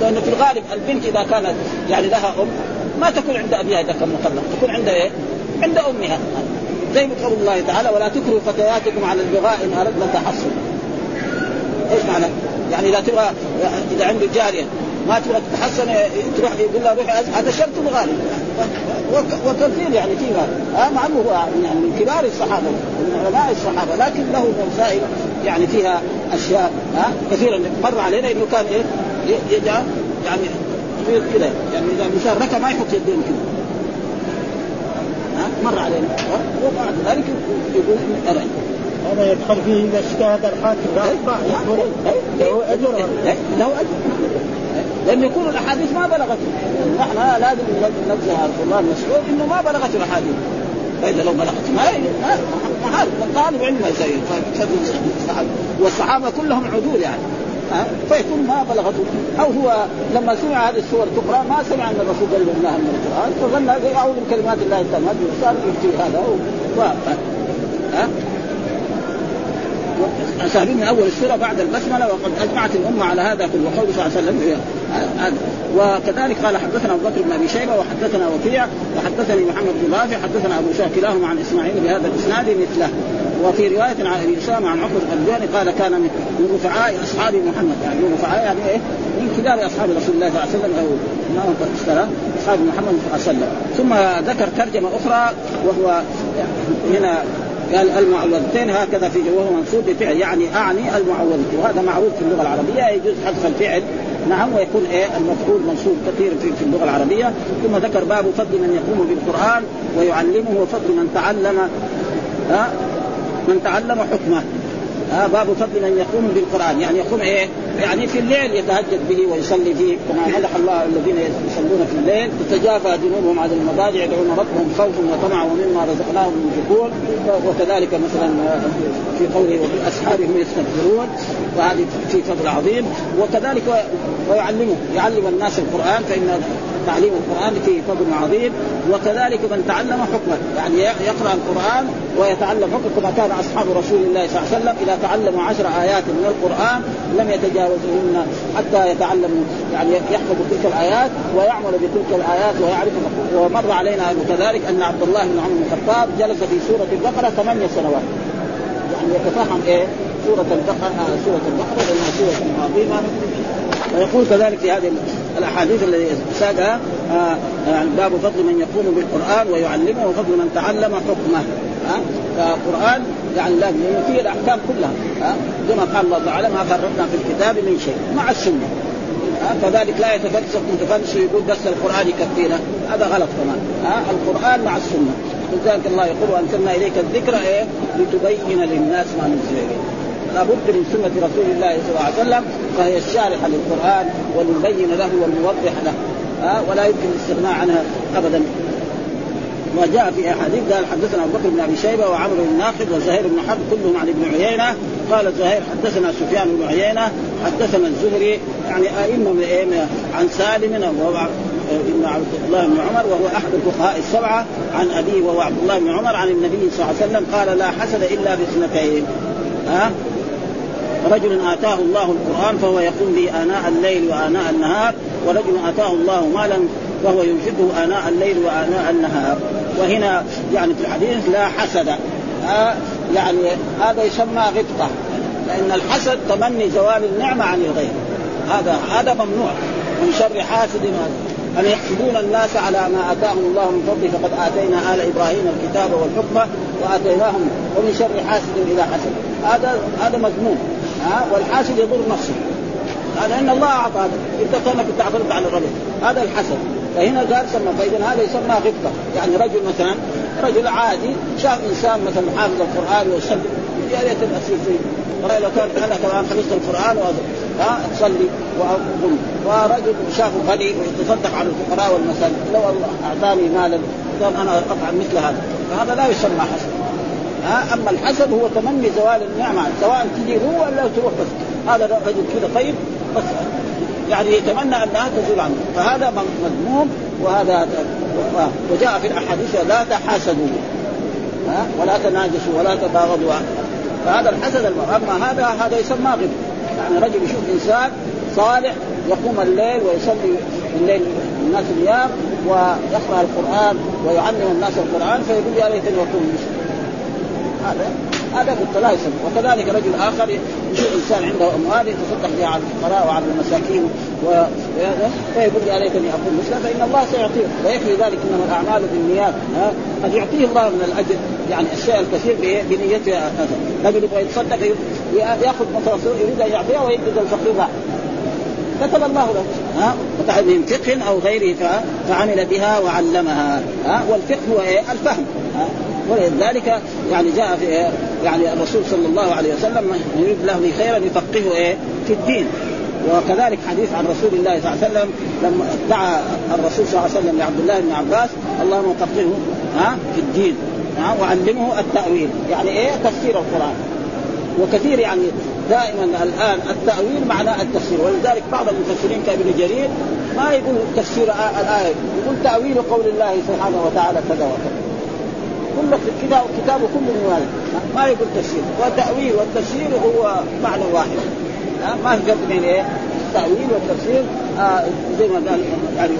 Speaker 2: لأنه في الغالب البنت إذا كانت يعني لها أم ما تكون عند أبيها اذا كان مطلق تكون عند إيه؟ عند أمها. زي قول الله تعالى ولا تكرهوا فتياتكم على البغاء إن اردنا تحصن إيش معنى؟ يعني اذا تبغى إذا عنده جارية ما تبغى تتحسن تروح يقول لها روحي هذا شرط غالب وكثير يعني فيها. آه مع أنه هو يعني من كبار الصحابة ومن علماء الصحابة لكن له مسائل يعني فيها أشياء ها آه كثيرا مر علينا إنه كان إيه؟ يجعل يعني كذا يعني إذا الانسان ركع ما يحط يدين كذا. ها؟ مر علينا. وبعد ذلك يقول أرى.
Speaker 3: هذا يدخل فيه اذا اجتهد الحاكم. له أجر.
Speaker 2: له أجر. لأن يكون الأحاديث ما بلغت. نحن لازم عبد الله المسعود إنه ما بلغت الأحاديث. فإذا لو بلغت. ما محال طالب علم ما يسوي والصحابة كلهم عدول يعني. فيكون ما بلغته. أو هو لما سمع هذه السور تقرأ ما سمع أن الرسول قال من القرآن فظن أعوذ بكلمات الله التامات صار يفتي هذا و... ها؟ سابقين من أول السورة بعد البسملة وقد أجمعت الأمة على هذا كله. وقول صلى الله عليه وسلم هذا وكذلك قال حدثنا أبو بكر بن أبي شيبة وحدثنا وكيع وحدثني محمد بن رافع حدثنا أبو شاه كلاهما عن إسماعيل بهذا الإسناد مثله. وفي رواية عن أبي أسامة عن عقبة الغلباني قال كان من رفعاء أصحاب محمد. يعني من رفعاء يعني إيه؟ من كبار أصحاب رسول الله صلى الله عليه وسلم أو ما اشترى أصحاب محمد صلى الله عليه وسلم. ثم ذكر ترجمة أخرى وهو هنا قال المعوذتين هكذا في وهو منصوب بفعل يعني أعني المعوذتين وهذا معروف في اللغة العربية يجوز حذف الفعل نعم ويكون إيه المفعول منصوب كثير في, اللغة العربية. ثم ذكر باب فضل من يقوم بالقرآن ويعلمه وفضل من تعلم ها من تعلم حكمه. ها باب فضل من يقوم بالقرآن. يعني يقوم إيه؟ يعني في الليل يتهجد به ويصلي فيه كما مدح الله الذين يصلون في الليل تتجافى جنوبهم عن المضاجع يدعون ربهم خوفا وطمعا ومما رزقناهم ينفقون. وكذلك مثلا في قوله وبالاسحار هم يستغفرون وهذه في فضل عظيم. وكذلك ويعلمه يعلم الناس القرآن فإن تعليم القرآن فيه فضل عظيم. وكذلك من تعلم حكمه يعني يقرأ القرآن ويتعلم حكمه كما كان أصحاب رسول الله صلى الله عليه وسلم إذا تعلموا عشر آيات من القرآن لم يتجاوزهن حتى يتعلموا يعني يحفظوا تلك الآيات ويعمل بتلك الآيات ويعرف ومر علينا كذلك أن عبد الله بن عمر بن الخطاب جلس في سورة البقرة ثمانية سنوات. يعني يتفهم إيه؟ سورة البقرة آه سورة البقرة لانها سورة عظيمة. ويقول كذلك في هذه الأحاديث التي ساقها آه يعني باب فضل من يقوم بالقرآن ويعلمه وفضل من تعلم حكمه. ها؟ فالقران يعني لازم فيه الأحكام كلها ها؟ قال الله تعالى ما فرطنا في الكتاب من شيء مع السنة. كذلك لا يتفلسف متفلسف يقول بس القرآن يكفينا هذا غلط كمان ها؟ القرآن مع السنة. لذلك الله يقول وأنزلنا إليك الذكر إيه؟ لتبين للناس ما نزل إليه. لابد من سنة رسول الله صلى الله عليه وسلم فهي الشارحة للقرآن والمبين له والموضح له ها؟ ولا يمكن الاستغناء عنها ابدا. وجاء في أحاديث قال حدثنا أبو بكر بن أبي شيبة وعمرو بن ناقد وزهير بن حرب كلهم عن ابن عيينة. قال زهير حدثنا سفيان بن عيينة حدثنا الزهري يعني أئمة من عن سالم وهو ابن عبد الله بن عمر وهو أحد الفقهاء السبعة عن أبيه وهو عبد الله بن عمر عن النبي صلى الله عليه وسلم قال لا حسد إلا باثنتين. ها؟ رجل آتاه الله القرآن فهو يقوم به آناء الليل وآناء النهار ورجل آتاه الله مالا وهو ينفقه آناء الليل وآناء النهار. وهنا يعني في الحديث لا حسد. آه يعني هذا يسمى غبطة. لأن الحسد تمني زوال النعمة عن الغير. هذا هذا ممنوع من شر حاسد. أن يحسدون الناس على ما آتاهم الله من فضله. فقد آتينا آل إبراهيم الكتاب والحكمة وآتيناهم ومن شر حاسد إذا حسد. هذا هذا مذموم. ها والحاسد يضر نفسه. هذا إن الله اعطى هذا إنت كأنك تعترض على الرجل هذا الحسد. فهنا قال سمى فإذا هذا يسمى غبطة. يعني رجل مثلا رجل عادي شاف إنسان مثلا حافظ القرآن ويصلي يا ريت الاصيل فيه. لو كان أنا كمان حفظت القرآن ها تصلي وأقوم. ورجل شافه غني ويتصدق على الفقراء والمساكين لو الله أعطاني مالا قال أنا اطعم مثل هذا. فهذا لا يسمى حسد ها أما الحسد هو تمني زوال النعمة سواء تجي هو ولا تروح. بس هذا رجل كذا طيب بس يعني يتمنى انها تزول عنه. فهذا مذموم وهذا وجاء في الأحاديث لا تحاسدوا. ها؟ ولا تناجسوا ولا تباغضوا فهذا الحسد أما هذا هذا يسمى غب يعني رجل يشوف إنسان صالح يقوم الليل ويصلي الليل الناس النيام ويقرأ القرآن ويعلم الناس القرآن فيقول يا ليتني اكون مثله هذا هذا قلت لا يسمى وكذلك رجل آخر يشوف إنسان عنده أموال يتصدق بها على الفقراء وعلى المساكين وهذا فيقول يا ليتني اكون مثله؟ فإن الله سيعطيه. ويكفي ذلك إنما الأعمال بالنيات. ها؟ قد يعطيه الله من الأجر يعني الشيء الكثير بنيته رجل يبغى يتصدق يأخذ مثلا يريد أن يعطيها ويجد الفقير كتب الله له. ها؟ من فقه أو غيره فعمل بها وعلمها. ها؟ والفقه هو إيه؟ الفهم. ها؟ ولذلك يعني جاء في يعني الرسول صلى الله عليه وسلم يريد له خيرا يفقهه إيه؟ في الدين. وكذلك حديث عن رسول الله صلى الله عليه وسلم لما دعا الرسول صلى الله عليه وسلم لعبد الله بن عباس اللهم فقهه ها في الدين ها وعلمه التأويل يعني إيه؟ تفسير القرآن. وكثير يعني دائما الآن التأويل معناه التفسير ولذلك بعض المفسرين كابن جرير ما يقول تفسير الآية يقول تأويل قول الله سبحانه وتعالى كذا وكذا. كل كتاب كتابه كله من ما يقول تفسير والتأويل والتفسير هو معنى واحد. ما في فرق بين إيه؟ التأويل والتفسير. آه زي ما قال يعني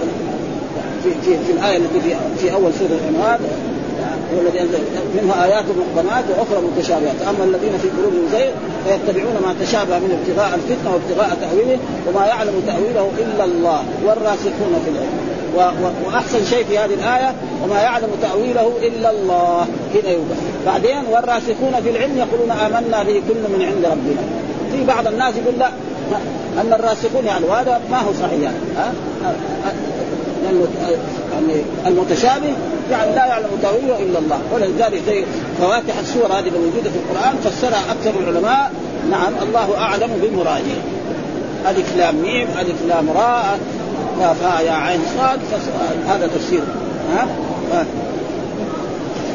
Speaker 2: في في, في الآية التي في, في أول سورة العنوان هو الذي انزل منها آيات محكمات وأخرى متشابهات. أما الذين في قلوبهم زيغ فيتبعون ما تشابه من ابتغاء الفتنة وابتغاء تأويله وما يعلم تأويله إلا الله والراسخون في العلم. وأحسن شيء في هذه الآية وما يعلم تأويله إلا الله. هنا يوجد بعدين والراسخون في العلم يقولون آمنا به كل من عند ربنا. في بعض الناس يقول لا أن الراسخون يعني وهذا ما هو صحيح يعني. ها؟ يعني المتشابه يعني لا يعلم تأويله إلا الله. ولذلك زي فواتح السور هذه الموجوده في القرآن فسرها أكثر العلماء. نعم الله أعلم بمراده ألف لام ميم ألف لام راء. فاء يا عين صاد هذا تفسير. ها؟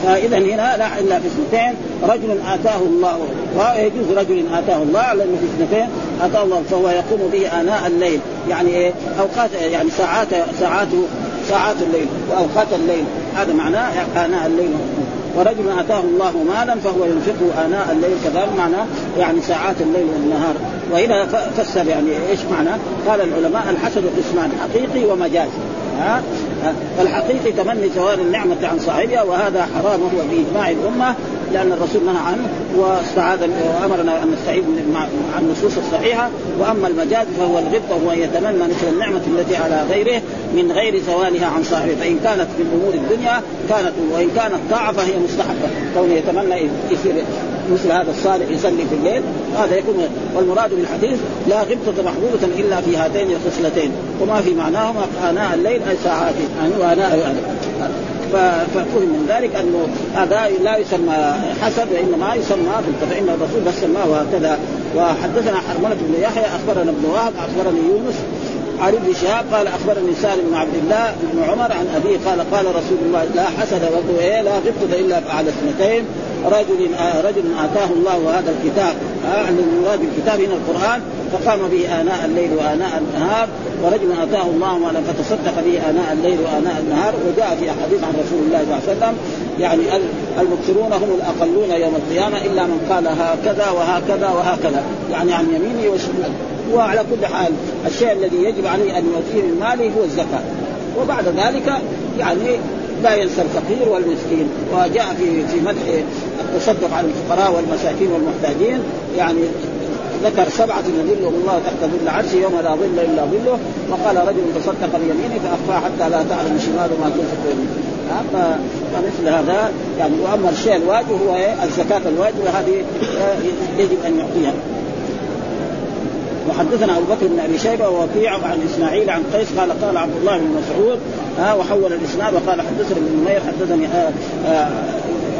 Speaker 2: فاذا هنا لا إلا في اثنتين رجل آتاه الله ويجوز رجل آتاه الله لأنه في اثنتين آتاه الله فهو يقوم به آناء الليل. يعني إيه؟ أوقات يعني ساعات ساعات ساعات الليل وأوقات الليل. هذا معناه آناء الليل. ورجل آتاه الله مالا فهو ينفقه آناء الليل كذلك معناه يعني ساعات الليل والنهار. وهنا فسر يعني إيش معنى؟ قال العلماء الحسد قسمان حقيقي ومجازي ها؟ فالحقيقي تمني زوال النعمة عن صاحبها وهذا حرام وهو بإجماع الأمة لأن الرسول نهى عنه واستعاذ وأمرنا أن نستعيذ مع النصوص الصحيحة. وأما المجاز فهو الغبطة وهو يتمنى مثل النعمة التي على غيره من غير زوالها عن صاحبه. فإن كانت في أمور الدنيا كانت وإن كانت طاعة فهي مستحبة. كونه يتمنى يصير مثل هذا الصالح يصلي في الليل هذا يكون والمراد بالحديث لا غبطة محبوبة إلا في هاتين الخصلتين وما في معناهما آناء الليل أي ساعات يعني وآناء ففهم من ذلك أنه هذا لا يسمى حسب وإنما يسمى فإن الرسول بس سماه هكذا وحدثنا حرملة بن يحيى أخبرنا ابن وهب أخبرني يونس عن ابن شهاب قال أخبرني سالم بن عبد الله بن عمر عن أبيه قال قال رسول الله لا حسد ولا غبطة إلا بعد اثنتين. رجل رجل آتاه الله هذا الكتاب المراد بالكتاب هنا القرآن فقام به آناء الليل وآناء النهار ورجل آتاه الله مالا فتصدق به آناء الليل وآناء النهار وجاء في أحاديث عن رسول الله صلى الله عليه وسلم يعني المكثرون هم الأقلون يوم القيامة إلا من قال هكذا وهكذا وهكذا يعني عن يمينه وشماله وعلى كل حال الشيء الذي يجب عليه أن يؤتيه من ماله هو الزكاة. وبعد ذلك يعني لا ينسى الفقير والمسكين. وجاء في في مدح التصدق على الفقراء والمساكين والمحتاجين. يعني ذكر سبعة يظلهم الله تحت ظل عرشه يوم لا ظل إلا ظله. وقال رجل تصدق بيمينه فأخفى حتى لا تعلم شماله ما تنفق يمينه فمثل هذا يعني. وأما الشيء الواجب هو الزكاة الواجبة هذه يجب أن يعطيها. وحدثنا أبو بكر بن أبي شيبة ووكيع عن إسماعيل عن قيس قال قال عبد الله بن مسعود. ها وحول الإسناد وقال حدثني ابن نمير حدثني آه آه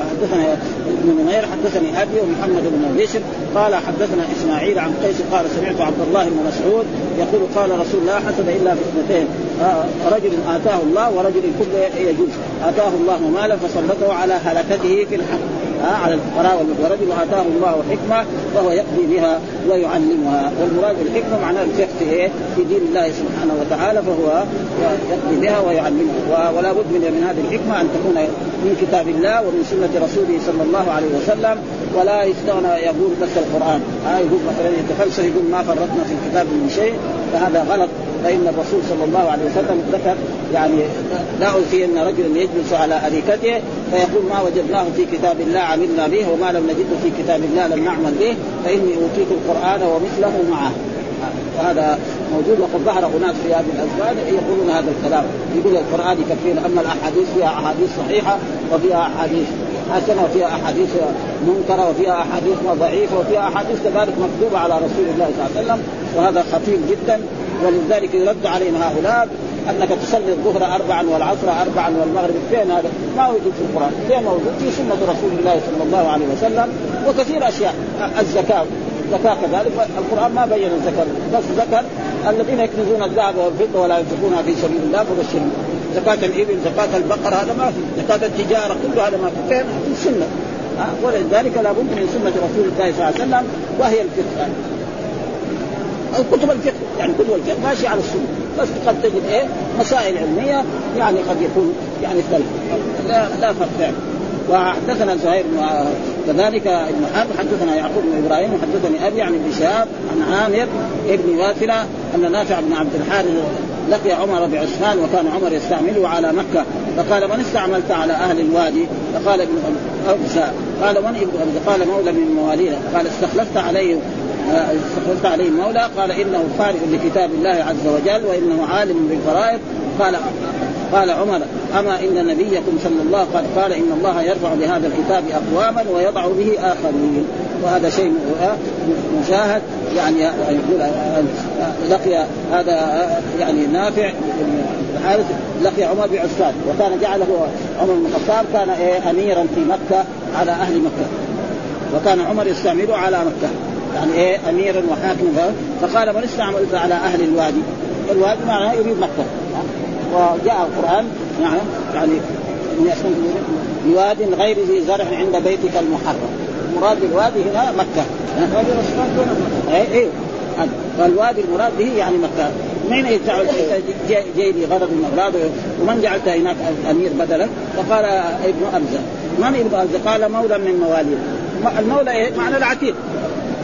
Speaker 2: حدثنا ابن نمير حدثني أبي ومحمد بن بشر. قال حدثنا إسماعيل عن قيس قال سمعت عبد الله بن مسعود يقول قال رسول الله حسب إلا في اثنتين. آه رجل آتاه الله ورجل كل يجوز. آتاه الله مالا فسلطه على هلكته في الحق. على الفقراء ورجل اتاه الله حكمة وهو يقضي بها ويعلمها. والمراد بالحكمة معناه الفقه في إيه؟ في دين الله سبحانه وتعالى فهو يقضي بها ويعلمها. ولا بد من من هذه الحكمة أن تكون من كتاب الله ومن سنة رسوله صلى الله عليه وسلم ولا يستغنى يقول بس القرآن. آه يقول مثلا يتفلسف يقول ما فرطنا في الكتاب من شيء فهذا غلط. فإن الرسول صلى الله عليه وسلم ذكر يعني لا اوصي ان رجلا يجلس على أريكته فيقول ما وجدناه في كتاب الله عملنا به وما لم نجده في كتاب الله لم نعمل به فإني أوتيت القرآن ومثله معه. وهذا موجود وقد ظهر أناس في هذه الازمان يقولون هذا الكلام. يقول القرآن يكفينا أما الأحاديث فيها أحاديث صحيحة وفيها أحاديث حسنة وفيها أحاديث منكرة وفيها أحاديث ضعيفة وفيها أحاديث كذلك مكتوبة على رسول الله صلى الله عليه وسلم وهذا خطير جدا. ولذلك يرد عليهم هؤلاء أنك تصلي الظهر اربعا والعصر اربعا والمغرب فين هذا؟ ما موجود في القرآن، فين موجود؟ في سنة رسول الله صلى الله عليه وسلم وكثير أشياء. الزكاة الزكاة كذلك القرآن ما بين الزكاة بس ذكر الذين يكنزون الذهب والفضة ولا ينفقونها في سبيل الله فبشرهم زكاة الإبل زكاة البقر هذا ما في زكاة التجارة كل هذا ما في. فين؟ في السنة ولذلك لابد من سنة رسول الله صلى الله عليه وسلم وهي الفقه أو كتب الفقه يعني كتب الفقه ماشي على السنة. بس قد تجد إيه؟ مسائل علمية يعني قد يكون يعني لا لا فرق يعني وحدثنا زهير كذلك ابن حرب حدثنا يعقوب بن إبراهيم وحدثني أبي عن ابن شهاب عن عامر ابن واثلة أن نافع بن عبد الحارث لقي عمر بعثمان وكان عمر يستعمله على مكة. فقال من استعملت على أهل الوادي؟ فقال ابن أبسى قال من ابن قال مولى من موالينا. قال استخلفت عليه استخلفت عليه مولى قال إنه قارئ لكتاب الله عز وجل وإنه عالم بالفرائض. قال قال عمر أما إن نبيكم صلى الله قد قال إن الله يرفع بهذا الكتاب أقواما ويضع به آخرين. وهذا شيء مشاهد. يعني يقول لقي هذا يعني نافع الحارث لقي عمر بعسفان وكان جعله عمر بن الخطاب كان أميرا في مكة على أهل مكة. وكان عمر يستعمله على مكة. يعني إيه اميرا وحاكما فقال من استعملت على أهل الوادي؟ الوادي معناه يريد مكة. وجاء القرآن نعم يعني بواد غير ذي زرع عند بيتك المحرم. المراد بالوادي هنا مكة. اي اي فالوادي المراد به يعني مكة. من يجعل جاي لي غرض من اغراضه ومن جعلت هناك أمير بدلا؟ فقال ابن ابزه من ابن ابزه؟ قال مولى من مواليه المولى إيه؟ معنى العتيق.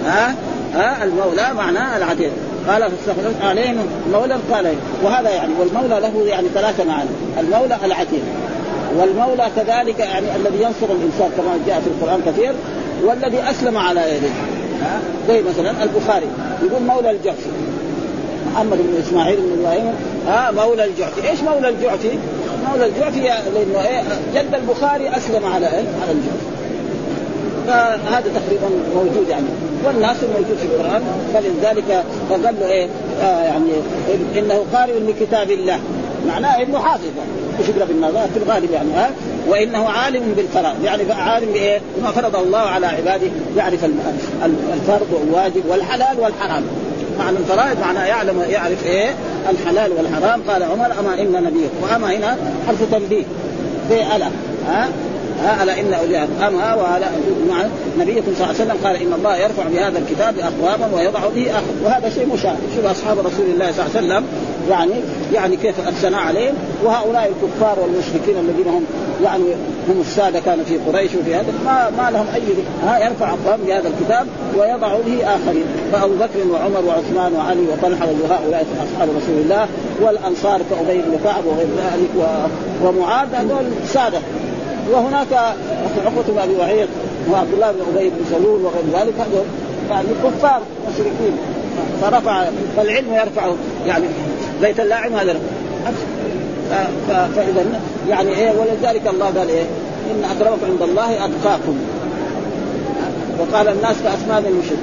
Speaker 2: ها؟ ها؟ المولى معناه العتيق قال فاستخلفت عليهم مولى قال وهذا يعني والمولى له يعني ثلاثة معاني. المولى العتيق والمولى كذلك يعني الذي ينصر الإنسان كما جاء في القرآن كثير والذي أسلم على يديه زي مثلا البخاري. يقول مولى الجعفي محمد بن إسماعيل بن إبراهيم. ها؟ مولى الجعفي، إيش مولى الجعفي؟ مولى الجعفي لأنه إيه جد البخاري أسلم على إيه؟ على الجعفي. فهذا تقريبا موجود يعني. والناس موجود في القرآن فلذلك فقال له إيه آه يعني إنه قارئ لكتاب الله. معناه إنه حافظ. مش يقرأ بالنظر؟ في الغالب يعني ها؟ وإنه عالم بالفرائض. يعني عالم بإيه؟ بما فرض الله على عباده يعرف الفرض والواجب والحلال والحرام. معنى الفرائض معناه يعلم يعرف إيه؟ الحلال والحرام. قال عمر أما إن نبيك وأما هنا حرف تنبيه. زي الا ها؟ ها ألا إن أولياء اما والا مع نبيكم صلى الله عليه وسلم قال إن الله يرفع بهذا الكتاب أقواما ويضع به اخر وهذا شيء مشاهد. شوف أصحاب رسول الله صلى الله عليه وسلم يعني يعني كيف الثناء عليهم وهؤلاء الكفار والمشركين الذين هم يعني هم السادة كانوا في قريش وفي هذا ما ما لهم أي ها يرفع أقوام بهذا الكتاب ويضع به آخرين. فأبو بكر وعمر وعثمان وعلي وطلحة وهؤلاء أصحاب رسول الله والأنصار كأبي بن كعب وغير ذلك ومعاذ هذول سادة. وهناك عقبه بن أبي وعيط وعبد الله بن أبي بن سلول وغير ذلك هذول يعني كفار مشركين. فرفع فالعلم يرفعه. يعني بيت اللاعب هذا. فاذا يعني إيه ولذلك الله قال إيه إن اكرمكم عند الله أتقاكم. وقال الناس كاسنان المشرك.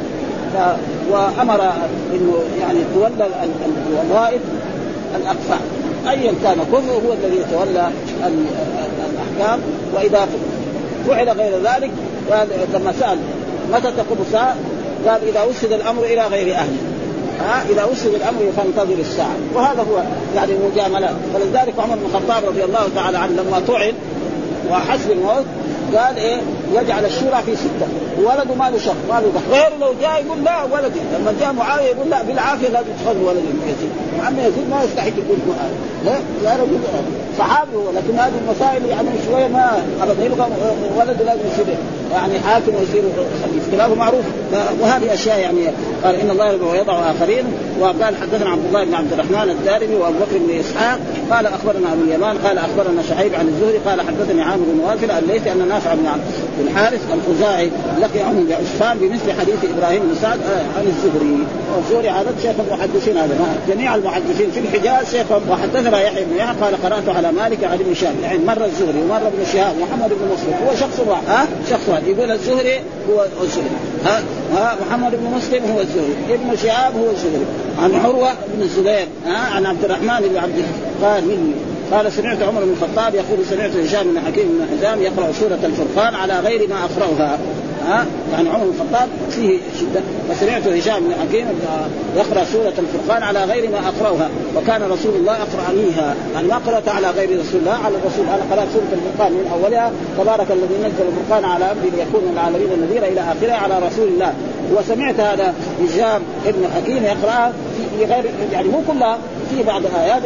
Speaker 2: وأمر إنه يعني تولى الوظائف الأقفاء. ايا كان كفر هو الذي يتولى الأحكام. وإذا فعل غير ذلك لما سأل متى تقوم الساعة قال إذا وسد الأمر إلى غير أهله. ها؟ إذا وسد الأمر فانتظر الساعة. وهذا هو يعني المجاملات ولذلك عمر بن الخطاب رضي الله تعالى عنه لما طعن وحس بالموت قال إيه؟ يجعل الشورى في ستة. ولده ما له شر ما له غيره لو جاء يقول لا ولدي لما جاء معاوية يقول لا بالعافية لازم تخذ ولد يزيد مع انه يزيد ما يستحق يكون معاويه لا يا رجل صحابي هو لكن هذه المسائل يعني شوية ما ابدا يبغى ولده لازم يصير يعني حاكم ويصير خلافه معروف. وهذه أشياء يعني قال إن الله ويضع اخرين وقال حدثنا عبد الله بن عبد الرحمن الدارمي وأبو بكر بن إسحاق. قال أخبرنا أبو اليمان قال أخبرنا شعيب عن الزهري قال حدثني عامر بن وافل الليثي أن نافع بن بن حارث الخزاعي لقي عنهم بعسفان بمثل حديث إبراهيم بن سعد آه، عن الزهري. والزهري هذا شيخ المحدثين هذا جميع المحدثين في الحجاز شيخ وحدثنا يحيى بن يحيى قال قرأت على مالك عن ابن شهاب يعني مره الزهري ومره ابن شهاب محمد بن مسلم هو شخص واحد ها؟ شخص واحد. يقول الزهري هو الزهري ها؟ ها؟ محمد بن مسلم هو الزهري ابن شهاب هو الزهري. عن عروة بن الزبير ها؟ عن عبد الرحمن بن عبد قال مني قال سمعت عمر بن الخطاب يقول سمعت هشام بن حكيم بن حزام يقرأ سورة الفرقان على غير ما أقرأها. ها؟ يعني عمر بن الخطاب فيه شدة. فسمعت هشام بن حكيم يقرأ سورة الفرقان على غير ما أقرأها وكان رسول الله اقرانيها يعني ما قرأت على غير رسول الله؟ على الرسول أنا قرات سورة الفرقان من أولها. تبارك الذي نزل الفرقان على عبده ليكون للعالمين نذيرا إلى آخره على رسول الله. وسمعت هذا هشام بن حكيم يقراها في غير يعني مو كلها في بعض الآيات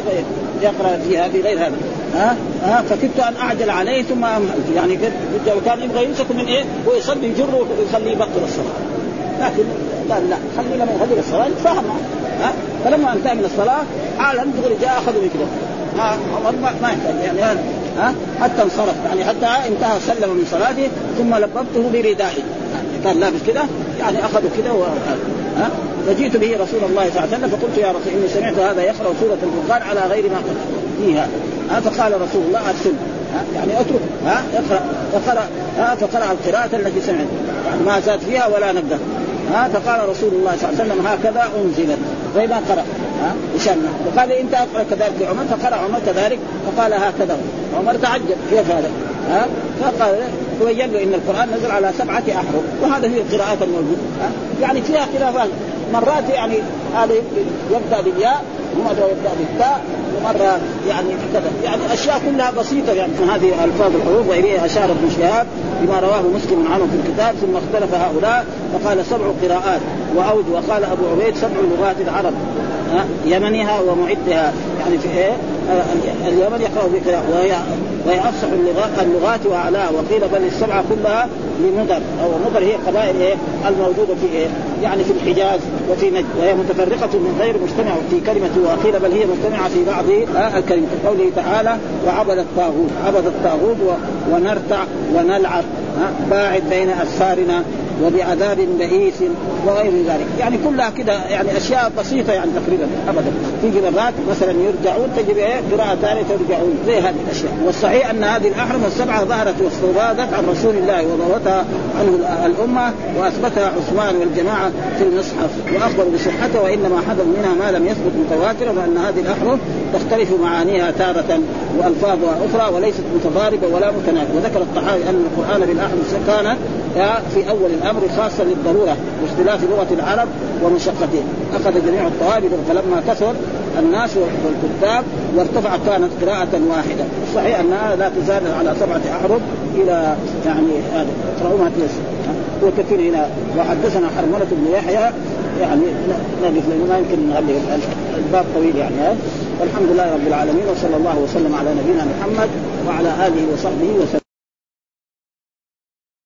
Speaker 2: يقرأ فيها في غير هذا. ها؟ ها؟ فكدت أن أعجل عليه ثم يعني كان يبغى يمسك من إيه؟ ويصلي يجره ويخليه يبطل الصلاة. لكن قال لا خلي لما يهدر الصلاة يتفاهم ها؟ فلما انتهى من الصلاة عال دغري جاء اخذه من كده ما ما, يحتاج. يعني ها؟ حتى انصرف. يعني حتى انتهى سلم من صلاته ثم لببته بردائه كان لابس كده؟ يعني اخذوا كده ها؟ فجئت به رسول الله صلى الله عليه وسلم فقلت يا رسول إني سمعت هذا يقرأ سورة الفرقان على غير ما فيها. ها فقال رسول الله أرسل. يعني اترك. ها اقرأ. فقرأ. ها فقرأ القراءة التي سمعت. يعني ما زاد فيها ولا نبدا ها فقال رسول الله صلى الله عليه وسلم هكذا أنزلت. زي ما قرأ. ها وقال انت اقرا كذلك لعمر فقرأ عمر كذلك. فقال هكذا. عمر تعجب. كيف هذا؟ ها فقال تبين له إن القرآن نزل على سبعة أحرف. وهذا هي القراءات الموجودة. يعني فيها خلافات. مرات يعني هذا يبدأ بالياء ومرة يبدأ بالتاء ومرة يعني كذا. يعني أشياء كلها بسيطة يعني. هذه ألفاظ الحروف وإليها أشار ابن شهاب بما رواه مسلم عنه في الكتاب ثم اختلف هؤلاء فقال سبع قراءات وأود وقال أبو عبيد سبع لغات العرب. يمنها ومعدها. يعني في إيه؟ اليمن يقرأ بقراءة وهي وهي أفصح اللغات اللغات وأعلاها. وقيل بل السبعه كلها لمدر أو مدر هي قبائل إيه؟ الموجودة في إيه؟ يعني في الحجاز وفي نجد وهي متفرقة من غير مجتمعه في كلمة وقيل بل هي مجتمعة في بعض الكلمة قوله تعالى وعبد الطاغوت عبد الطاغوت ونرتع ونلعب باعد بين أسفارنا. وبعذاب بئيس وغير ذلك. يعني كلها كده يعني أشياء بسيطة يعني تقريبا ابدا. تيجي مرات مثلا يرجعون تجي إيه؟ قراءة ثانية ترجعون. زي هذه الأشياء. والصحيح أن هذه الأحرم السبعة ظهرت واستضادت عن رسول الله وضوتها عنه الأمة وأثبتها عثمان والجماعة في المصحف. وأخبروا بصحتها وإنما حدث منها ما لم يثبت متواترا وأن هذه الأحرم تختلف معانيها تارة وألفاظها أخرى وليست متضاربة ولا متنافيه وذكر الطحاوي أن القرآن بالأحرم كانت في أول الأمر خاصة للضرورة باختلاف لغة العرب ومشقتهم. أخذ جميع الطوابع فلما كثر الناس والكتاب وارتفع كانت قراءة واحدة، صحيح أنها لا تزال على سبعة أحرف إلى يعني هذا. تيسر وكثير هنا وحدثنا حرملة بن يحيى. يعني نقف لأنه ما يمكن نغلق الباب طويل يعني. والحمد لله رب العالمين وصلى الله وسلم على نبينا محمد وعلى آله وصحبه وسلم.